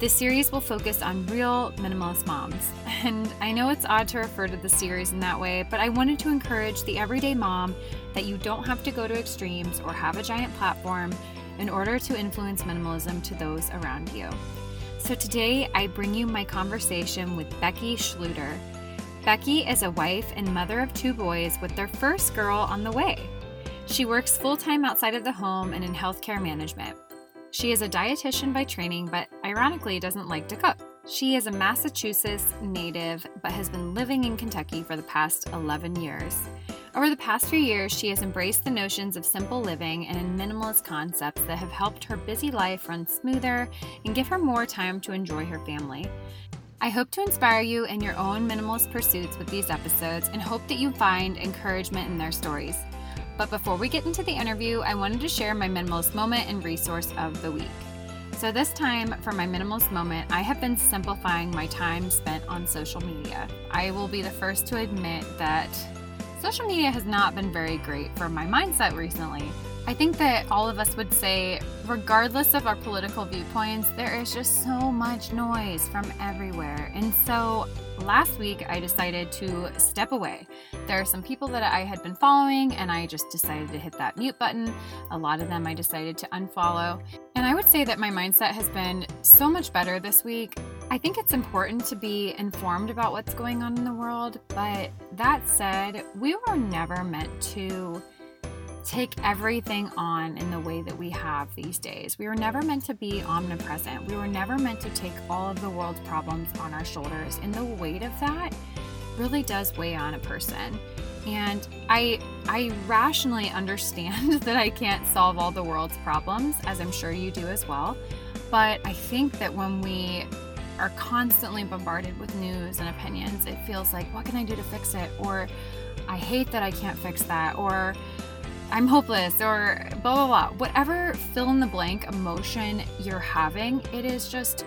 This series will focus on real minimalist moms. And I know it's odd to refer to the series in that way, but I wanted to encourage the everyday mom that you don't have to go to extremes or have a giant platform in order to influence minimalism to those around you. So today I bring you my conversation with Becky Schlueter. Becky is a wife and mother of two boys with their first girl on the way. She works full time outside of the home and in healthcare management. She is a dietitian by training, but ironically doesn't like to cook. She is a Massachusetts native, but has been living in Kentucky for the past 11 years. Over the past few years, she has embraced the notions of simple living and minimalist concepts that have helped her busy life run smoother and give her more time to enjoy her family. I hope to inspire you in your own minimalist pursuits with these episodes and hope that you find encouragement in their stories. But before we get into the interview, I wanted to share my minimalist moment and resource of the week. So, this time for my minimalist moment, I have been simplifying my time spent on social media. I will be the first to admit that social media has not been very great for my mindset recently. I think that all of us would say, regardless of our political viewpoints, there is just so much noise from everywhere. And so last week I decided to step away. There are some people that I had been following, and I just decided to hit that mute button. A lot of them I decided to unfollow. And I would say that my mindset has been so much better this week. I think it's important to be informed about what's going on in the world, but that said, we were never meant to take everything on in the way that we have these days. We were never meant to be omnipresent. We were never meant to take all of the world's problems on our shoulders. And the weight of that really does weigh on a person. And I I rationally understand that I can't solve all the world's problems, as I'm sure you do as well. But I think that when we are constantly bombarded with news and opinions, it feels like, what can I do to fix it? Or I hate that I can't fix that. Or I'm hopeless or blah, blah, blah. Whatever fill in the blank emotion you're having, it is just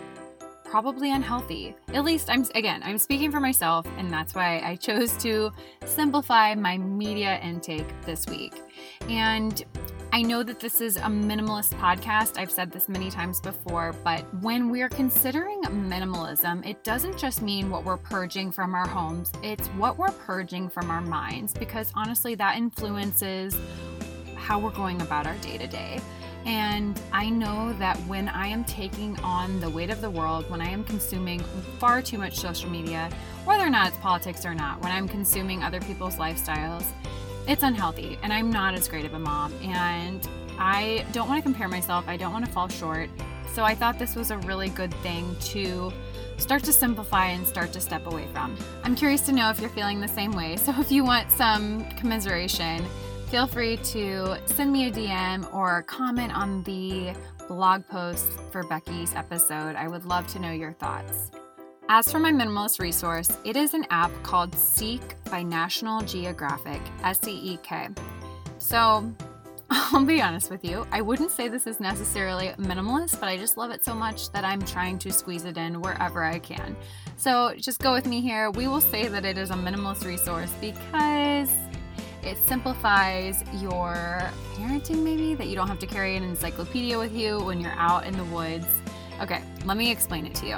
probably unhealthy. At least I'm, again, I'm speaking for myself, and that's why I chose to simplify my media intake this week. And I know that this is a minimalist podcast. I've said this many times before, but when we're considering minimalism, it doesn't just mean what we're purging from our homes, it's what we're purging from our minds, because honestly, that influences how we're going about our day to day. And I know that when I am taking on the weight of the world, when I am consuming far too much social media, whether or not it's politics or not, when I'm consuming other people's lifestyles, it's unhealthy. And I'm not as great of a mom. And I don't want to compare myself, I don't want to fall short. So I thought this was a really good thing to start to simplify and start to step away from. I'm curious to know if you're feeling the same way. So if you want some commiseration, feel free to send me a DM or comment on the blog post for Becky's episode. I would love to know your thoughts. As for my minimalist resource, it is an app called Seek by National Geographic, S E E K. So, I'll be honest with you, I wouldn't say this is necessarily minimalist, but I just love it so much that I'm trying to squeeze it in wherever I can. So, just go with me here. We will say that it is a minimalist resource because it simplifies your parenting, maybe, that you don't have to carry an encyclopedia with you when you're out in the woods. Okay, let me explain it to you.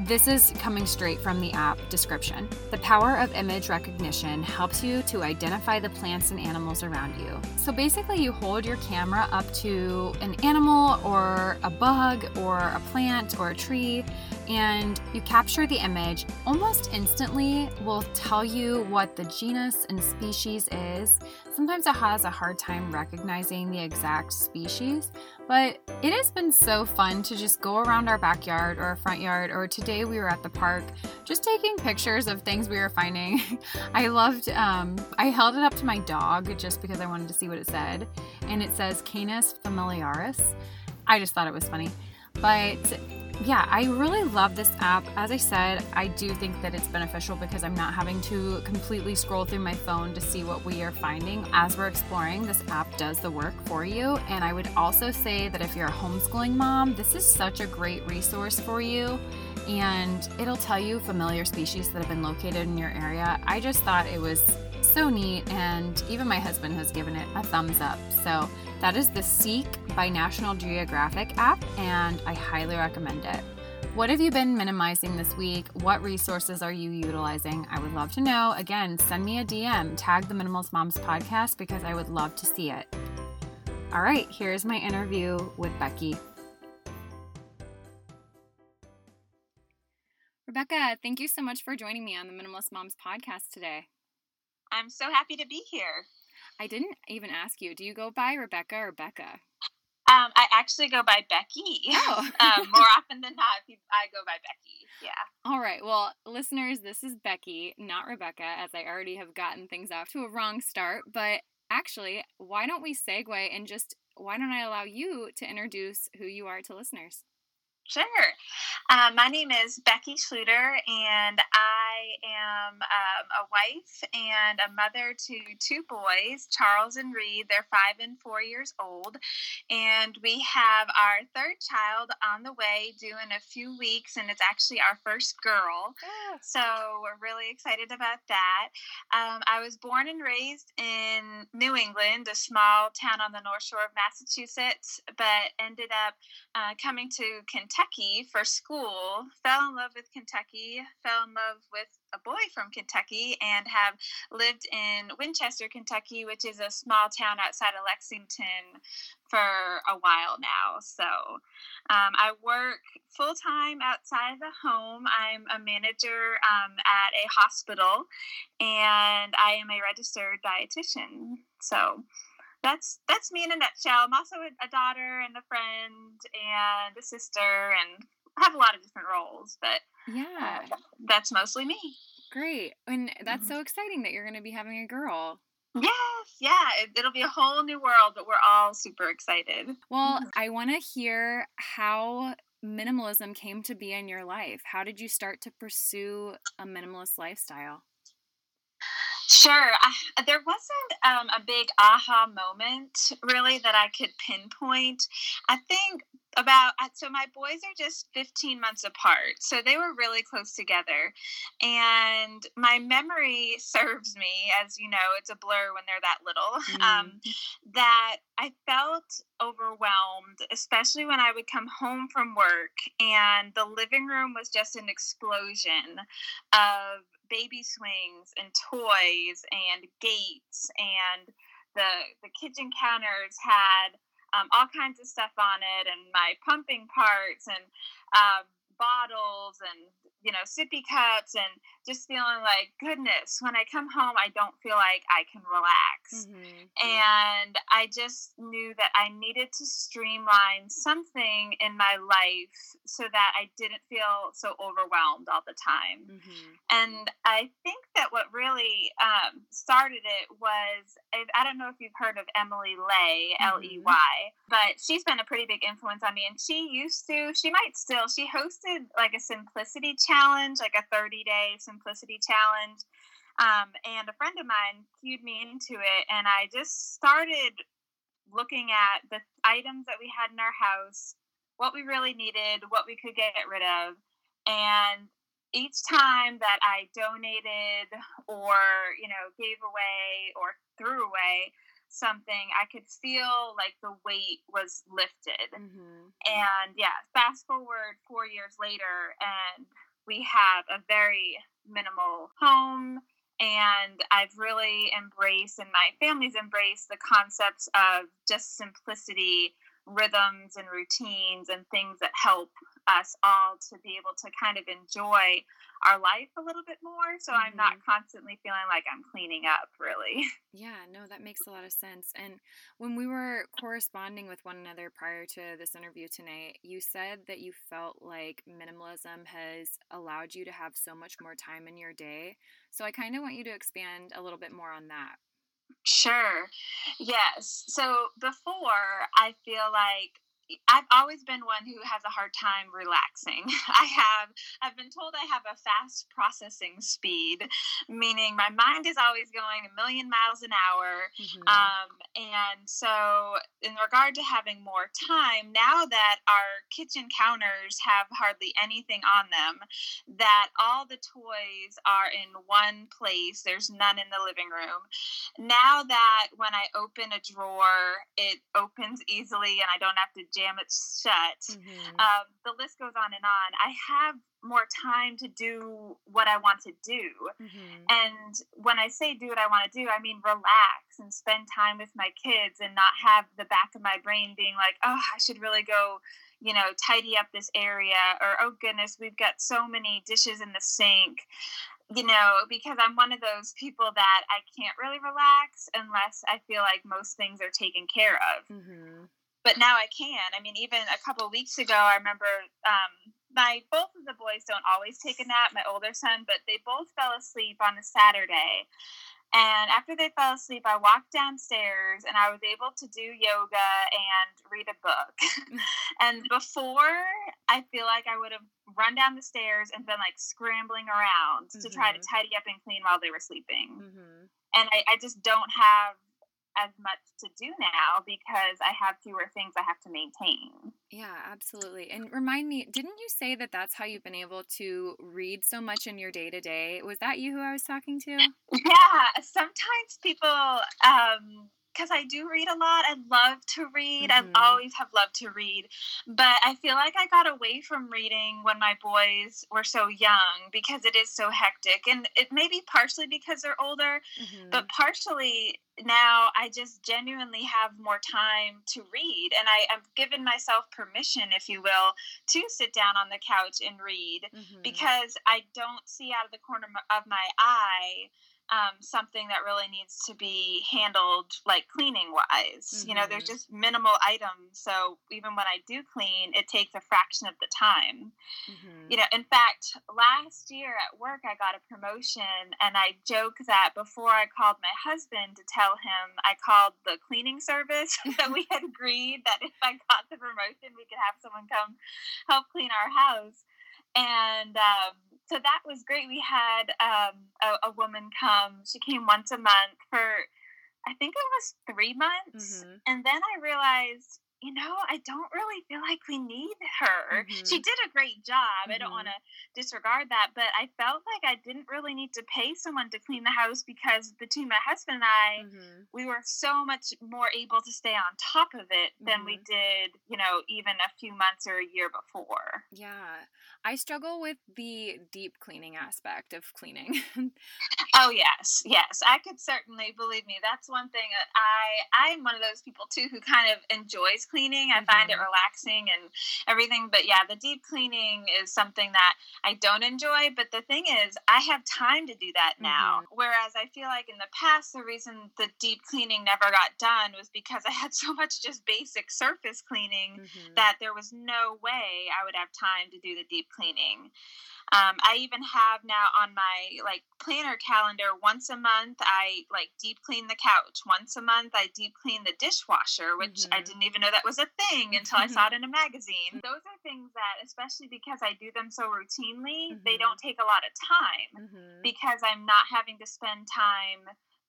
This is coming straight from the app description. The power of image recognition helps you to identify the plants and animals around you. So basically, you hold your camera up to an animal or a bug or a plant or a tree, and you capture the image. Almost instantly, will tell you what the genus and species is. Sometimes it has a hard time recognizing the exact species, but it has been so fun to just go around our backyard or our front yard, or today we were at the park just taking pictures of things we were finding. I loved, um, I held it up to my dog just because I wanted to see what it said, and it says Canis familiaris. I just thought it was funny. But yeah, I really love this app. As I said, I do think that it's beneficial because I'm not having to completely scroll through my phone to see what we are finding. As we're exploring, this app does the work for you. And I would also say that if you're a homeschooling mom, this is such a great resource for you. And it'll tell you familiar species that have been located in your area. I just thought it was so neat, and even my husband has given it a thumbs up. So that is the Seek by National Geographic app, and I highly recommend it. What have you been minimizing this week? What resources are you utilizing? I would love to know. Again, send me a DM, tag the Minimalist Moms podcast because I would love to see it. All right, here's my interview with Becky. Rebecca, thank you so much for joining me on the Minimalist Moms podcast today. I'm so happy to be here. I didn't even ask you. Do you go by Rebecca or Becca? Um, I actually go by Becky. Oh. um, more often than not, I go by Becky. Yeah. All right. Well, listeners, this is Becky, not Rebecca, as I already have gotten things off to a wrong start. But actually, why don't we segue and just why don't I allow you to introduce who you are to listeners? Sure. Uh, my name is Becky Schlueter, and I am um, a wife and a mother to two boys, Charles and Reed. They're five and four years old. And we have our third child on the way, due in a few weeks, and it's actually our first girl. Yeah. So we're really excited about that. Um, I was born and raised in New England, a small town on the North Shore of Massachusetts, but ended up uh, coming to Kentucky Kentucky for school, fell in love with Kentucky, fell in love with a boy from Kentucky, and have lived in Winchester, Kentucky, which is a small town outside of Lexington for a while now. So um, I work full time outside the home. I'm a manager um, at a hospital, and I am a registered dietitian. So that's that's me in a nutshell. I'm also a, a daughter and a friend and a sister and I have a lot of different roles, but yeah, uh, that's mostly me. Great, and that's mm-hmm. so exciting that you're going to be having a girl. Yes, yeah, it, will be a whole new world, but we're all super excited. Well, mm-hmm. I want to hear how minimalism came to be in your life. How did you start to pursue a minimalist lifestyle? Sure. I, there wasn't um, a big aha moment really that I could pinpoint. I think about uh, so my boys are just 15 months apart so they were really close together and my memory serves me as you know it's a blur when they're that little mm. um, that i felt overwhelmed especially when i would come home from work and the living room was just an explosion of baby swings and toys and gates and the the kitchen counters had um, all kinds of stuff on it and my pumping parts and um, bottles and you know sippy cups and just feeling like goodness when i come home i don't feel like i can relax mm-hmm. and i just knew that i needed to streamline something in my life so that i didn't feel so overwhelmed all the time mm-hmm. and i think that what really um, started it was i don't know if you've heard of emily ley mm-hmm. l-e-y but she's been a pretty big influence on me and she used to she might still she hosted like a simplicity challenge like a 30 day simplicity challenge um, and a friend of mine cued me into it and i just started looking at the items that we had in our house what we really needed what we could get rid of and each time that i donated or you know gave away or threw away something, I could feel like the weight was lifted. Mm-hmm. And yeah, fast forward four years later, and we have a very minimal home. And I've really embraced, and my family's embraced the concepts of just simplicity, rhythms, and routines, and things that help us all to be able to kind of enjoy our life a little bit more so mm-hmm. i'm not mm-hmm. constantly feeling like i'm cleaning up really yeah no that makes a lot of sense and when we were corresponding with one another prior to this interview tonight you said that you felt like minimalism has allowed you to have so much more time in your day so i kind of want you to expand a little bit more on that Sure. Yes. So before, I feel like I've always been one who has a hard time relaxing. I have I've been told I have a fast processing speed, meaning my mind is always going a million miles an hour. Mm-hmm. Um, and so, in regard to having more time, now that our kitchen counters have hardly anything on them, that all the toys are in one place, there's none in the living room. Now that when I open a drawer, it opens easily and I don't have to jam it shut. Mm-hmm. Um, the list goes on and on. I have more time to do what I want to do. Mm-hmm. And when I say do what I want to do, I mean relax and spend time with my kids and not have the back of my brain being like, oh, I should really go, you know, tidy up this area or oh goodness, we've got so many dishes in the sink. You know, because I'm one of those people that I can't really relax unless I feel like most things are taken care of. Mm-hmm but now I can. I mean, even a couple weeks ago, I remember um, my both of the boys don't always take a nap. My older son, but they both fell asleep on a Saturday. And after they fell asleep, I walked downstairs and I was able to do yoga and read a book. and before, I feel like I would have run down the stairs and been like scrambling around mm-hmm. to try to mm-hmm. tidy up and clean while they were sleeping. Mm-hmm. And I, I just don't have as much to do now because I have fewer things I have to maintain. Yeah, absolutely. And remind me, didn't you say that that's how you've been able to read so much in your day to day? Was that you who I was talking to? Yeah, sometimes people um because I do read a lot. I love to read. Mm-hmm. I always have loved to read. But I feel like I got away from reading when my boys were so young because it is so hectic. And it may be partially because they're older, mm-hmm. but partially now I just genuinely have more time to read. And I am given myself permission, if you will, to sit down on the couch and read mm-hmm. because I don't see out of the corner of my eye um, something that really needs to be handled like cleaning wise. Mm-hmm. You know, there's mm-hmm. just minimal items. So even when I do clean, it takes a fraction of the time. Mm-hmm. You know, in fact, last year at work, I got a promotion and I joke that before I called my husband to tell him, I called the cleaning service that we had agreed that if I got the promotion, we could have someone come help clean our house. And um, so that was great. We had um, a, a, woman come. She came once a month for, I think it was three months, mm-hmm. and then I realized you know, I don't really feel like we need her. Mm-hmm. She did a great job. Mm-hmm. I don't want to disregard that, but I felt like I didn't really need to pay someone to clean the house because between my husband and I, mm-hmm. we were so much more able to stay on top of it than we mm-hmm. did, you know, even a few months or a year before. Yeah. I struggle with the deep cleaning aspect of cleaning. oh, yes. Yes. I could certainly believe me. That's one thing that I I'm one of those people too who kind of enjoys cleaning. I find mm-hmm. it relaxing and everything. But yeah, the deep cleaning is something that I don't enjoy. But the thing is, I have time to do that now. Mm-hmm. Whereas I feel like in the past, the reason the deep cleaning never got done was because I had so much just basic surface cleaning mm-hmm. that there was no way I would have time to do the deep cleaning. Um, I even have now on my like planner calendar once a month I like deep clean the couch. Once a month I deep clean the dishwasher, which mm-hmm. I didn't even know that was a thing until I saw it in a magazine. Those are things that, especially because I do them so routinely, mm-hmm. they don't take a lot of time mm-hmm. because I'm not having to spend time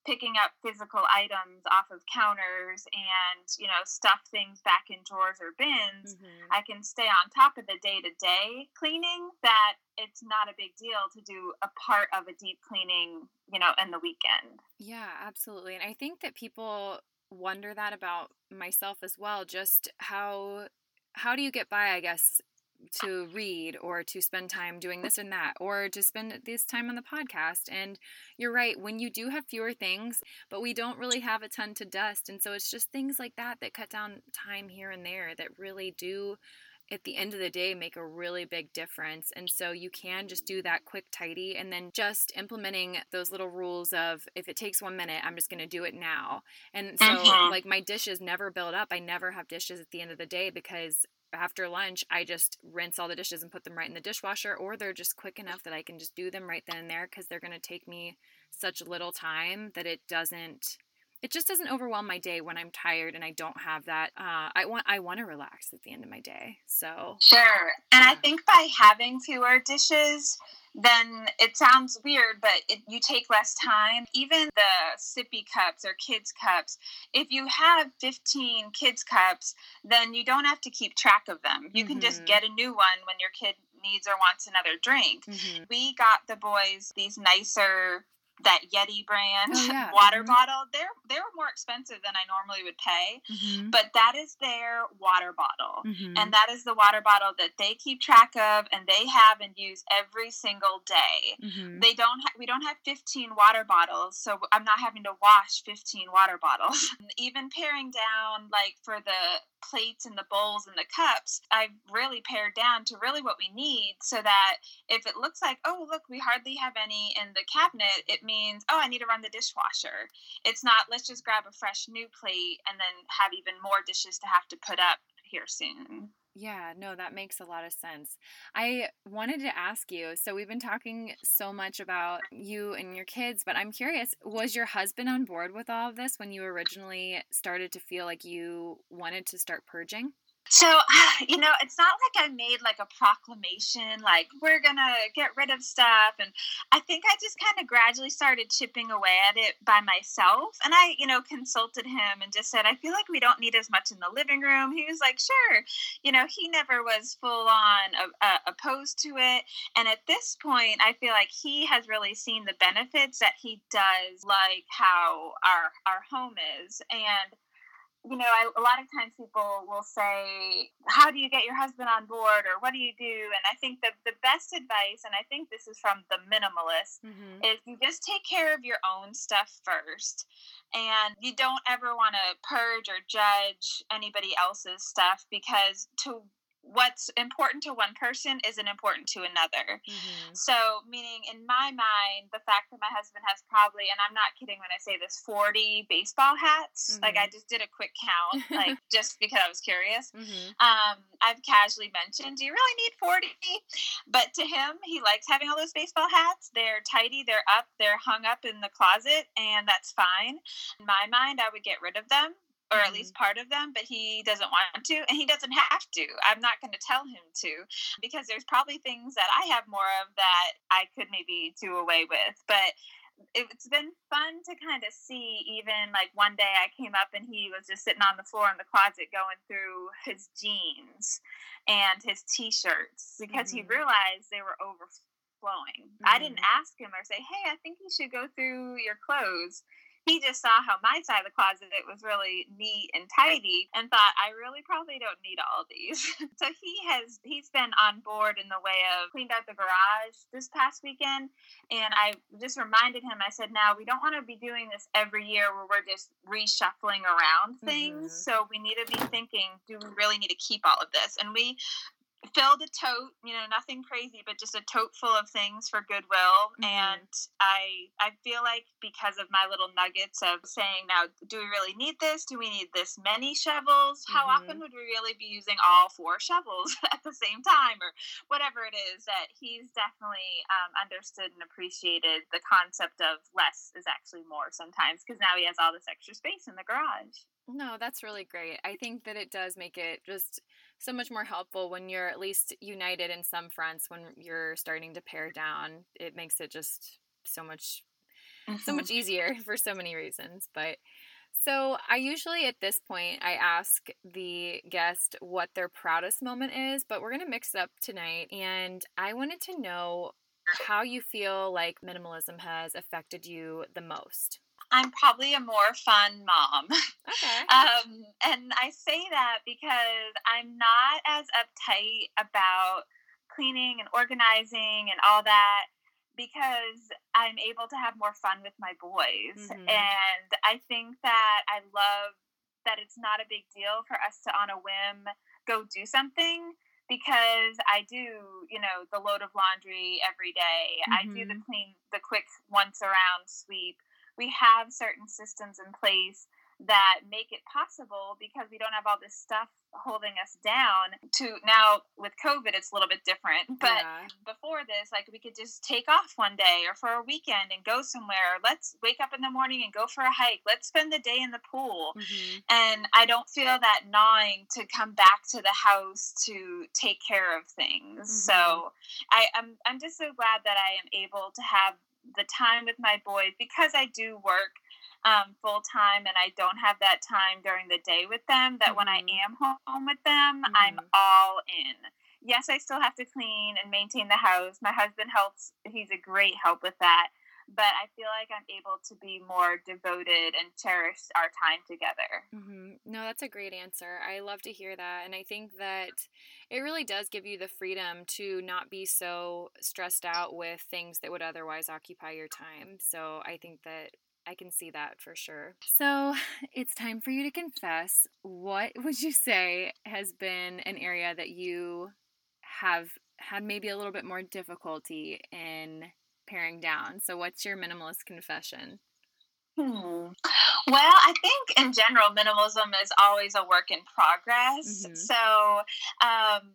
picking up physical items off of counters and you know stuff things back in drawers or bins mm-hmm. i can stay on top of the day-to-day cleaning that it's not a big deal to do a part of a deep cleaning you know in the weekend yeah absolutely and i think that people wonder that about myself as well just how how do you get by i guess to read or to spend time doing this and that or to spend this time on the podcast. And you're right, when you do have fewer things, but we don't really have a ton to dust. And so it's just things like that that cut down time here and there that really do at the end of the day make a really big difference. And so you can just do that quick tidy and then just implementing those little rules of if it takes one minute, I'm just going to do it now. And so, mm-hmm. like, my dishes never build up. I never have dishes at the end of the day because after lunch, I just rinse all the dishes and put them right in the dishwasher, or they're just quick enough that I can just do them right then and there because they're going to take me such little time that it doesn't it just doesn't overwhelm my day when I'm tired and I don't have that. Uh, I want I want to relax at the end of my day. So sure, and. I think by having fewer dishes, then it sounds weird, but it, you take less time. Even the sippy cups or kids cups, if you have 15 kids cups, then you don't have to keep track of them. You mm-hmm. can just mm-hmm. get a new one when your kid needs or wants another drink. Mm-hmm. We got the boys these nicer that Yeti brand oh, yeah. water mm-hmm. bottle. They're they're more expensive than I normally would pay, mm-hmm. but that is their water bottle, mm-hmm. and that is the water bottle that they keep track of and they have and use every single day. Mm-hmm. They don't. Ha- we don't have fifteen water bottles, so I'm not having to wash fifteen water bottles. Even paring down, like for the plates and the bowls and the cups, I've really pared down to really what we need, so that if it looks like, oh look, we hardly have any in the cabinet, it means, oh, I need to run the dishwasher. It's not, let's just grab a fresh new plate and then have even more dishes to have to put up here soon. Yeah, no, that makes a lot of sense. I wanted to ask you so, we've been talking so much about you and your kids, but I'm curious was your husband on board with all of this when you originally started to feel like you wanted to start purging? So, you know, it's not like I made like a proclamation, like we're gonna get rid of stuff. And I think I just kind of gradually started chipping away at it by myself. And I, you know, consulted him and just said, I feel like we don't need as much in the living room. He was like, sure. You know, he never was full on uh, opposed to it. And at this point, I feel like he has really seen the benefits that he does like how our, our home is. And you know, I, a lot of times people will say, How do you get your husband on board? or What do you do? And I think the, the best advice, and I think this is from the minimalist, mm-hmm. is you just take care of your own stuff first. And you don't ever want to purge or judge anybody else's stuff because to what's important to one person isn't important to another. Mm-hmm. So, meaning in my mind, the fact that my husband has probably, and I'm not kidding when I say this, 40 baseball hats. Mm-hmm. Like, I just did a quick count, like, just because I was curious. Mm-hmm. Um, I've casually mentioned, Do you really need 40? But to him, he likes having all those baseball hats. They're tidy, they're up, they're hung up in the closet, and that's fine. In my mind, I would get rid of them or at least mm-hmm. part of them, but he doesn't want to, and he doesn't have to. I'm not going to tell him to because there's probably things that I have more of that I could maybe do away with. But it's been fun to kind of see even like one day I came up and he was just sitting on the floor in the closet going through his jeans and his t-shirts because mm-hmm. he realized they were overflowing. Mm-hmm. I didn't mm-hmm. ask him or say, "Hey, I think you should go through your clothes." He just saw how my side of the closet it was really neat and tidy and thought I really probably don't need all these. so he has he's been on board in the way of cleaned out the garage this past weekend and I just reminded him I said now we don't want to be doing this every year where we're just reshuffling around things. Mm-hmm. So we need to be thinking do we really need to keep all of this? And we filled a tote you know nothing crazy but just a tote full of things for goodwill mm-hmm. and i i feel like because of my little nuggets of saying now do we really need this do we need this many shovels how mm-hmm. often would we really be using all four shovels at the same time or whatever it is that he's definitely um, understood and appreciated the concept of less is actually more sometimes because now he has all this extra space in the garage no, that's really great. I think that it does make it just so much more helpful when you're at least united in some fronts when you're starting to pare down. It makes it just so much mm-hmm. so much easier for so many reasons, but so, I usually at this point I ask the guest what their proudest moment is, but we're going to mix it up tonight and I wanted to know how you feel like minimalism has affected you the most. I'm probably a more fun mom. Okay. um, and I say that because I'm not as uptight about cleaning and organizing and all that because I'm able to have more fun with my boys. Mm-hmm. And I think that I love that it's not a big deal for us to, on a whim, go do something because I do, you know, the load of laundry every day. Mm-hmm. I do the mm-hmm. clean, the quick once around sweep we have certain systems in place that make it possible because we don't have all this stuff holding us down to now with covid it's a little bit different but yeah. before this like we could just take off one day or for a weekend and go somewhere let's wake up in the morning and go for a hike let's spend the day in the pool mm-hmm. and i don't feel that gnawing to come back to the house to take care of things mm-hmm. so I, I'm, I'm just so glad that i am able to have the time with my boys because i do work um, full time and I don't have that time during the day with them, that mm-hmm. when I mm-hmm. am home with them, mm-hmm. I'm all in. Yes, I still have to clean and maintain the house. My husband helps, he's a great help with that. But I feel like I'm able to be more devoted and cherish our time together. Mm-hmm. No, that's a great answer. I love to hear that. And I think that it really does give you the freedom to not be so stressed out with things that would otherwise occupy your time. So I think that I can see that for sure. So it's time for you to confess. What would you say has been an area that you have had maybe a little bit more difficulty in paring down? So, what's your minimalist confession? Hmm. Well, I think in general, minimalism is always a work in progress. Mm-hmm. So, um,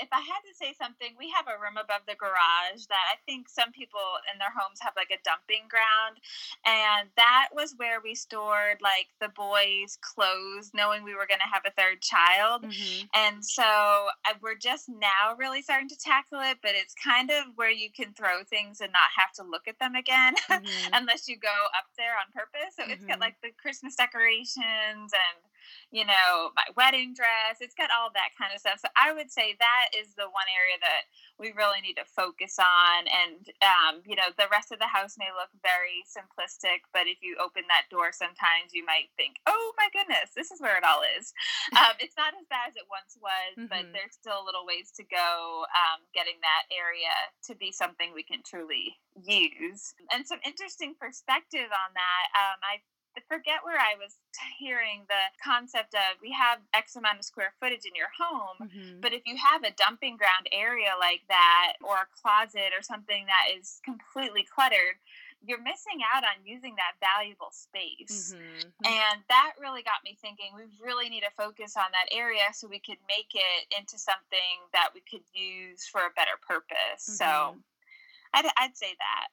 if I had to say something, we have a room above the garage that I think some people in their homes have like a dumping ground. And that was where we stored like the boys' clothes, knowing we were going to have a third child. Mm-hmm. And so I, we're just now really starting to tackle it, but it's kind of where you can throw things and not have to look at them again mm-hmm. unless you go up there on purpose. So mm-hmm. it's got mm-hmm. like the Christmas decorations and you know, my wedding dress. It's got all that kind of stuff. So I would say that is the one area that we really need to focus on. And, um, you know, the rest of the house may look very simplistic, but if you open that door, sometimes you might think, oh my goodness, this is where it all is. Um, it's not as bad as it once was, mm-hmm. but there's still a little ways to go um, getting that area to be something we can truly use. And some interesting perspective on that. Um, I forget where I was hearing the concept of we have X amount of square footage in your home, mm-hmm. but if you have a dumping ground area like that, or a closet, or something that is completely cluttered, you're missing out on using that valuable space. Mm-hmm. And that really got me thinking we really need to focus on that area so we could make it into something that we could use for a better purpose. Mm-hmm. So I'd, I'd say that.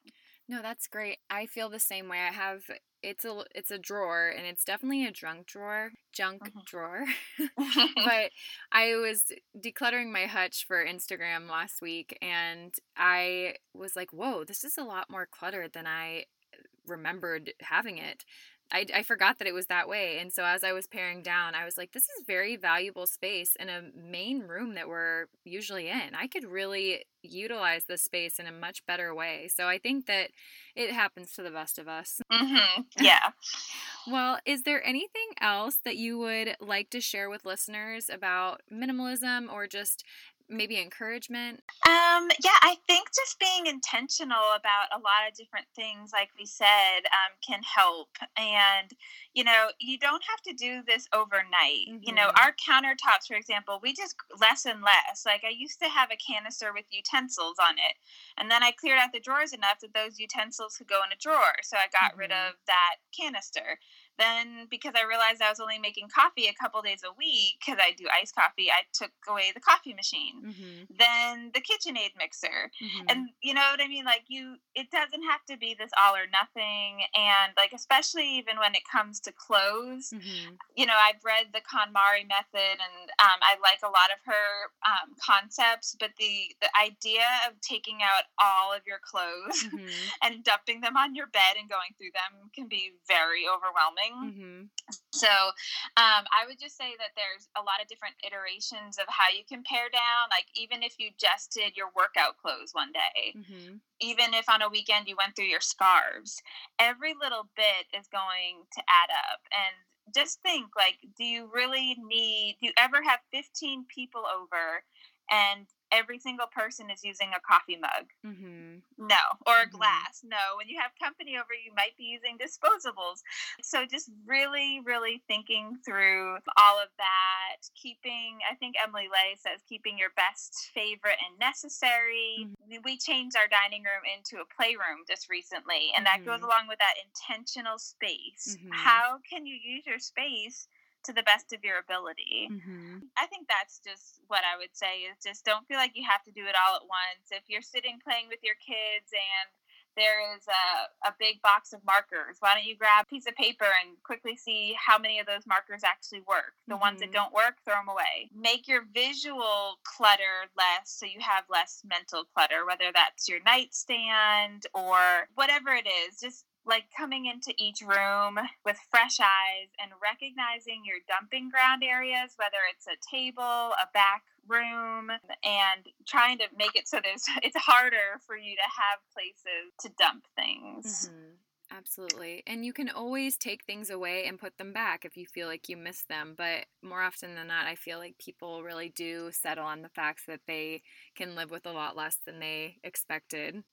No, that's great. I feel the same way. I have it's a it's a drawer and it's definitely a junk drawer junk mm-hmm. drawer but i was decluttering my hutch for instagram last week and i was like whoa this is a lot more cluttered than i remembered having it I, I forgot that it was that way. And so as I was paring down, I was like, this is very valuable space in a main room that we're usually in. I could really utilize this space in a much better way. So I think that it happens to the best of us. Mm-hmm. Yeah. well, is there anything else that you would like to share with listeners about minimalism or just maybe encouragement? Um, yeah, I think just being intentional about a lot of different things, like we said, um, can help. And, you know, you don't have to do this overnight. Mm-hmm. You know, mm-hmm. our countertops, for example, we just less and less. Like I used to have a canister with utensils on it. And then I cleared out the drawers enough that those utensils could go in a drawer. So I got mm-hmm. rid of that canister. Then, because I realized I was only making coffee a couple days a week, because I do iced coffee, I took away the coffee machine. Mm-hmm. Then the KitchenAid mixer, mm-hmm. and you know what I mean. Like you, it doesn't have to be this all or nothing. And like especially even when it comes to clothes, mm-hmm. you know, I've read the KonMari method, and um, I like a lot of her um, concepts. But the the idea of taking out all of your clothes mm-hmm. and dumping them on your bed and going through them can be very overwhelming. Mm-hmm. So um, I would just say that there's a lot of different iterations of how you can pare down. Like even if you just did your workout clothes one day, mm-hmm. even if on a weekend you went through your scarves, every little bit is going to add up. And just think like, do you really need? Do you ever have 15 people over? And every single person is using a coffee mug. Mm-hmm. No, or a Mhm. glass. No, when you have company over, you might be using disposables. So just really, really thinking through all of that, keeping, I think Emily Ley says, keeping your best favorite and necessary. We changed our dining room into a playroom just recently, and that goes Mhm. along with that intentional space. Mhm. How can you use your space? To the best of your ability. Mm-hmm. I think that's just what I would say is just don't feel like you have to do it all at once. If you're sitting playing with your kids and there is a, a big box of markers, why don't you grab a piece of paper and quickly see how many of those markers actually work? The ones that Mhm. don't work, throw them away. Make your visual clutter less so you have less mental clutter, whether that's your nightstand or whatever it is. Just like coming into each room with fresh eyes and recognizing your dumping ground areas, whether it's a table, a back room, and trying to make it so there's it's harder for you to have places to dump things. Mm-hmm. Absolutely. And you can always take things away and put them back if you feel like you miss them. But more often than not, I feel like people really do settle on the facts that they can live with a lot less than they expected.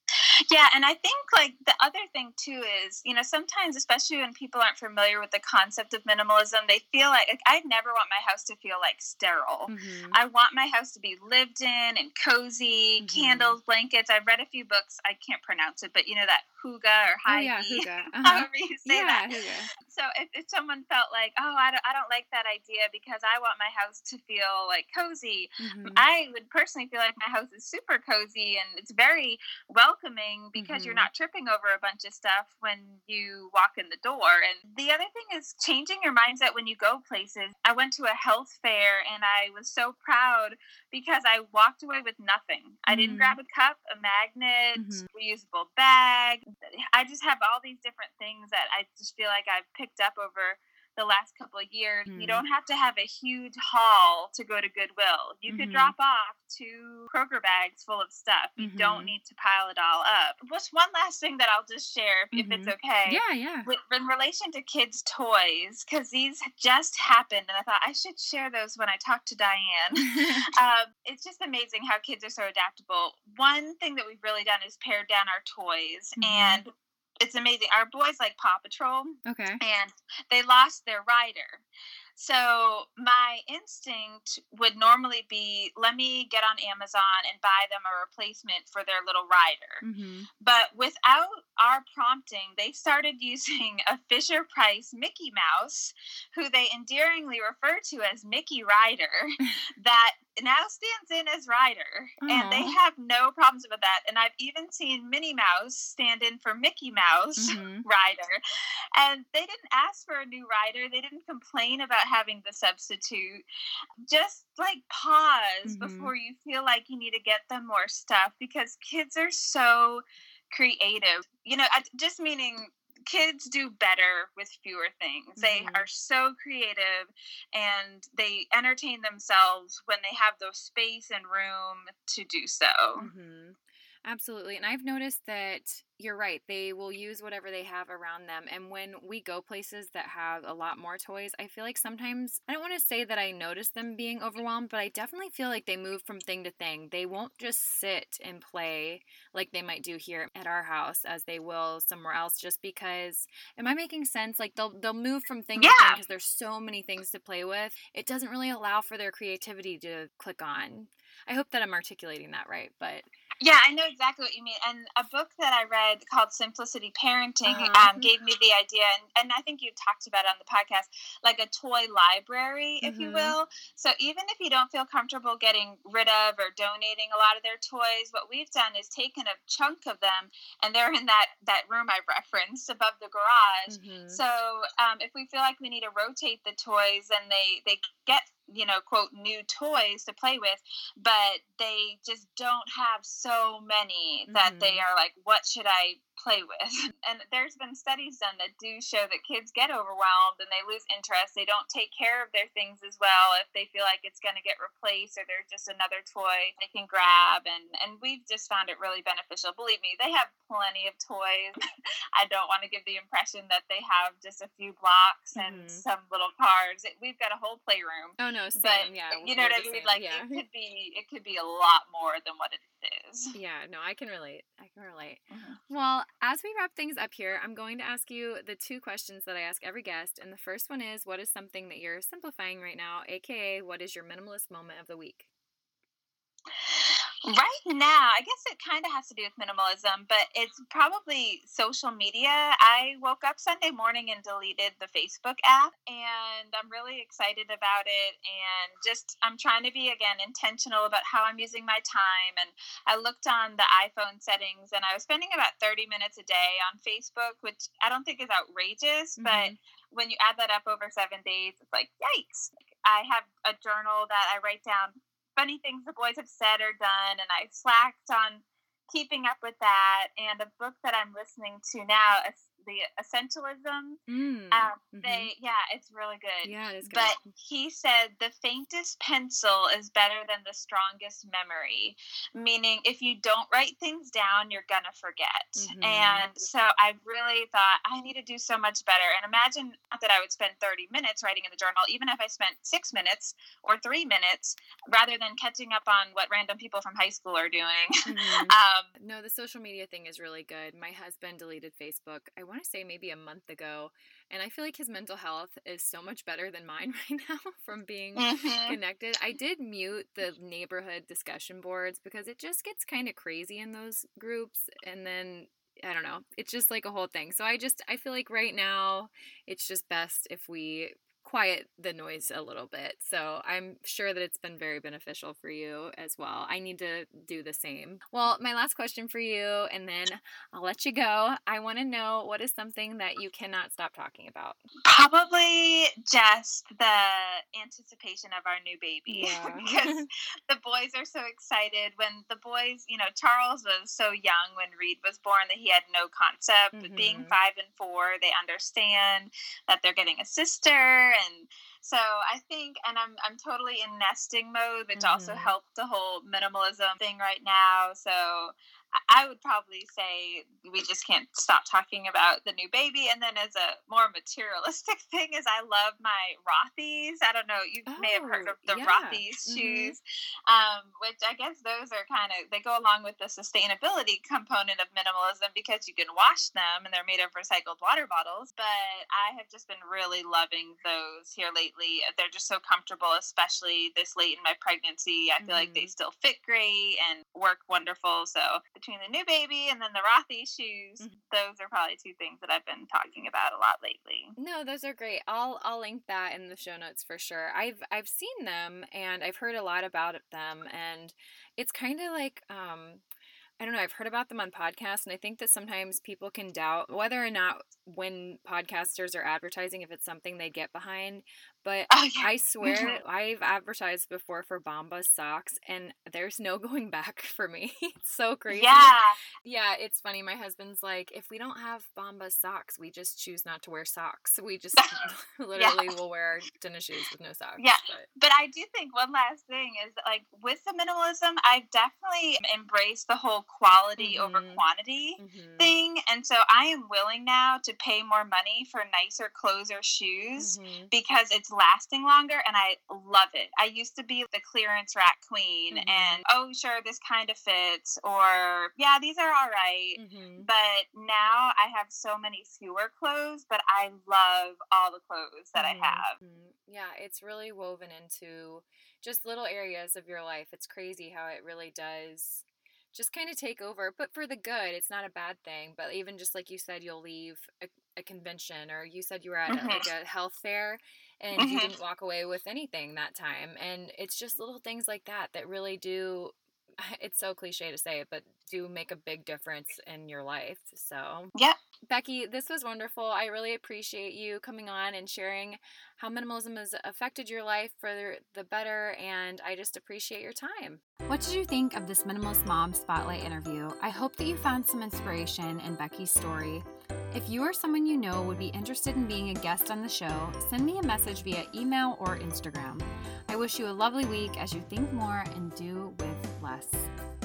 Yeah, and I think like the other thing too is, you know, sometimes especially when people aren't familiar with the concept of minimalism, they feel like, like I never want my house to feel like sterile. Mm-hmm. I want my house to be lived in and cozy, Mhm. candles, blankets. I've read a few books. I can't pronounce it, but you know that hygge or Oh, Heidi, yeah, hygge. Uh-huh. however you say Yeah, that. hygge. So if, if someone felt like, oh, I don't, I don't like that idea because I want my house to feel like cozy, Mhm. I would personally feel like my house is super cozy and it's very welcoming because you're Mhm. not tripping over a bunch of stuff when you walk in the door. And the other thing is changing your mindset when you go places. I went to a health fair and I was so proud because I walked away with nothing. I didn't Mhm. grab a cup, a magnet, Mhm. reusable bag. I just have all these different things that I just feel like I've picked up over the last couple of years. You Mhm. don't have to have a huge haul to go to Goodwill. You could Mhm. drop off two Kroger bags full of stuff. You don't Mhm. need to pile it all up. What's one last thing that I'll just share if, if it's okay? Yeah, yeah. With, in relation to kids' toys, because these just happened, and I thought I should share those when I talk to Diane. um, it's just amazing how kids are so adaptable. One thing that we've really done is pared down our toys, Mhm. and it's amazing. Our boys like Paw Patrol, okay. and they lost their Ryder. So my instinct would normally be let me get on Amazon and buy them a replacement for their little Ryder. Mm-hmm. But without our prompting, they started using a Fisher Price Mickey Mouse, who they endearingly refer to as Mickey Ryder, that now stands in as Ryder. And they have no problems with that. And I've even seen Minnie Mouse stand in for Mickey Mouse. Mm-hmm. Ryder and they didn't ask for a new Ryder they didn't complain about having the substitute just like pause Mhm. before you feel like you need to get them more stuff because kids are so creative you know I- just meaning kids do better with fewer things they Mhm. are so creative and they entertain themselves when they have the space and room to do so Mm-hmm. Absolutely. And I've noticed that you're right. They will use whatever they have around them. And when we go places that have a lot more toys, I feel like sometimes, I don't want to say that I notice them being overwhelmed, but I definitely feel like they move from thing to thing. They won't just sit and play like they might do here at our house as they will somewhere else just because am I making sense? Like they'll they'll move from thing to thing because there's so many things to play with. It doesn't really allow for their creativity to click on. I hope that I'm articulating that right, but Yeah, I know exactly what you mean. And a book that I read called Simplicity Parenting Uh-huh. um, gave me the idea, and, and I think you've talked about it on the podcast, like a toy library, if you Mhm. will. So even if you don't feel comfortable getting rid of or donating a lot of their toys, what we've done is taken a chunk of them, and they're in that that room I referenced above the garage. Mhm. So um, if we feel like we need to rotate the toys, and they they get you know quote new toys to play with, but they just don't have so many that they Mhm. are like, what should I play with. And there's been studies done that do show that kids get overwhelmed and they lose interest. They don't take care of their things as well if they feel like it's going to get replaced or there's just another toy they can grab. And, and we've just found it really beneficial. Believe me, they have plenty of toys. I don't want to give the impression that they have just a few blocks and mm-hmm. some little cars. We've got a whole playroom. Oh no, same. But, yeah, you know what I mean. Like yeah. it could be, it could be a lot more than what it is. Yeah, no, I can relate. I can relate. Mm-hmm. Well, as we wrap things up here, I'm going to ask you the two questions that I ask every guest. And the first one is what is something that you're simplifying right now, aka what is your minimalist moment of the week? Right now, I guess it kind of has to do with minimalism, but it's probably social media. I woke up Sunday morning and deleted the Facebook app, and I'm really excited about it. And just, I'm trying to be, again, intentional about how I'm using my time. And I looked on the iPhone settings, and I was spending about 30 minutes a day on Facebook, which I don't think is outrageous, mm-hmm. but when you add that up over seven days, it's like, yikes. I have a journal that I write down funny things the boys have said or done, and I slacked on keeping up with that. And a book that I'm listening to now, the Essentialism. Mm, um, mm-hmm. They yeah, it's really good. Yeah, it is good. But he said the faintest pencil is better than the strongest memory, meaning if you don't write things down, you're gonna forget. Mm-hmm. And so I really thought I need to do so much better. And imagine that I would spend 30 minutes writing in the journal, even if I spent six minutes or three minutes, rather than catching up on what random people from high school are doing. Mm-hmm. um, no, the social media thing is really good. My husband deleted Facebook. I want to say maybe a month ago. And I feel like his mental health is so much better than mine right now from being mm-hmm. connected. I did mute the neighborhood discussion boards because it just gets kind of crazy in those groups. And then I don't know. It's just like a whole thing. So I just I feel like right now it's just best if we quiet the noise a little bit. So I'm sure that it's been very beneficial for you as well. I need to do the same. Well, my last question for you, and then I'll let you go. I want to know what is something that you cannot stop talking about? Probably just the anticipation of our new baby. Yeah. because the boys are so excited. When the boys, you know, Charles was so young when Reed was born that he had no concept. Mm-hmm. Being five and four, they understand that they're getting a sister and so I think, and I'm I'm totally in nesting mode, which mm-hmm. also helped the whole minimalism thing right now. So I would probably say we just can't stop talking about the new baby. And then as a more materialistic thing is I love my Rothy's. I don't know, you oh, may have heard of the oh, yeah. Rothy's mm-hmm. shoes, um, which I guess those are kind of, they go along with the sustainability component of minimalism because you can wash them and they're made of recycled water bottles. But I have just been really loving those here lately. They're just so comfortable, especially this late in my pregnancy. I feel mm-hmm. like they mm-hmm. still fit great and work wonderful. So between the new baby and then the Rothy shoes, mm-hmm. those are probably two things that I've been talking about a lot lately. No, those are great. I'll I'll link that in the show notes for sure. I've I've seen them and I've heard a lot about them and it's kind of like um I don't know, I've heard about them on podcasts, and I think that sometimes people can doubt whether or not when podcasters are advertising if it's something they get behind. But oh, yeah. I swear. I've advertised before for Bombas socks and there's no going back for me. it's so crazy. Yeah. Yeah, it's funny. My husband's like, if we don't have Bombas socks, we just choose not to wear socks. We just literally yeah. will wear our tennis shoes with no socks. Yeah. But. but I do think one last thing is like with the minimalism, I've definitely embraced the whole quality mm-hmm. over quantity mm-hmm. thing. And so I am willing now to pay more money for nicer clothes or shoes mm-hmm. because it's lasting longer and I love it. I used to be the clearance rack queen mm-hmm. and oh sure this kind of fits or yeah these are all right. Mm-hmm. But now I have so many fewer clothes but I love all the clothes that I mm-hmm. have. Mm-hmm. Yeah, it's really woven into just little areas of your life. It's crazy how it really does just kind of take over, but for the good. It's not a bad thing. But even just like you said, you'll leave a, a convention, or you said you were at mm-hmm. a, like a health fair, and mm-hmm. you didn't walk away with anything that time. And it's just little things like that that really do it's so cliche to say, it, but do make a big difference in your life. So, yeah. Becky, this was wonderful. I really appreciate you coming on and sharing how minimalism has affected your life for the better, and I just appreciate your time. What did you think of this Minimalist Mom Spotlight interview? I hope that you found some inspiration in Becky's story. If you or someone you know would be interested in being a guest on the show, send me a message via email or Instagram. I wish you a lovely week as you think more and do with less.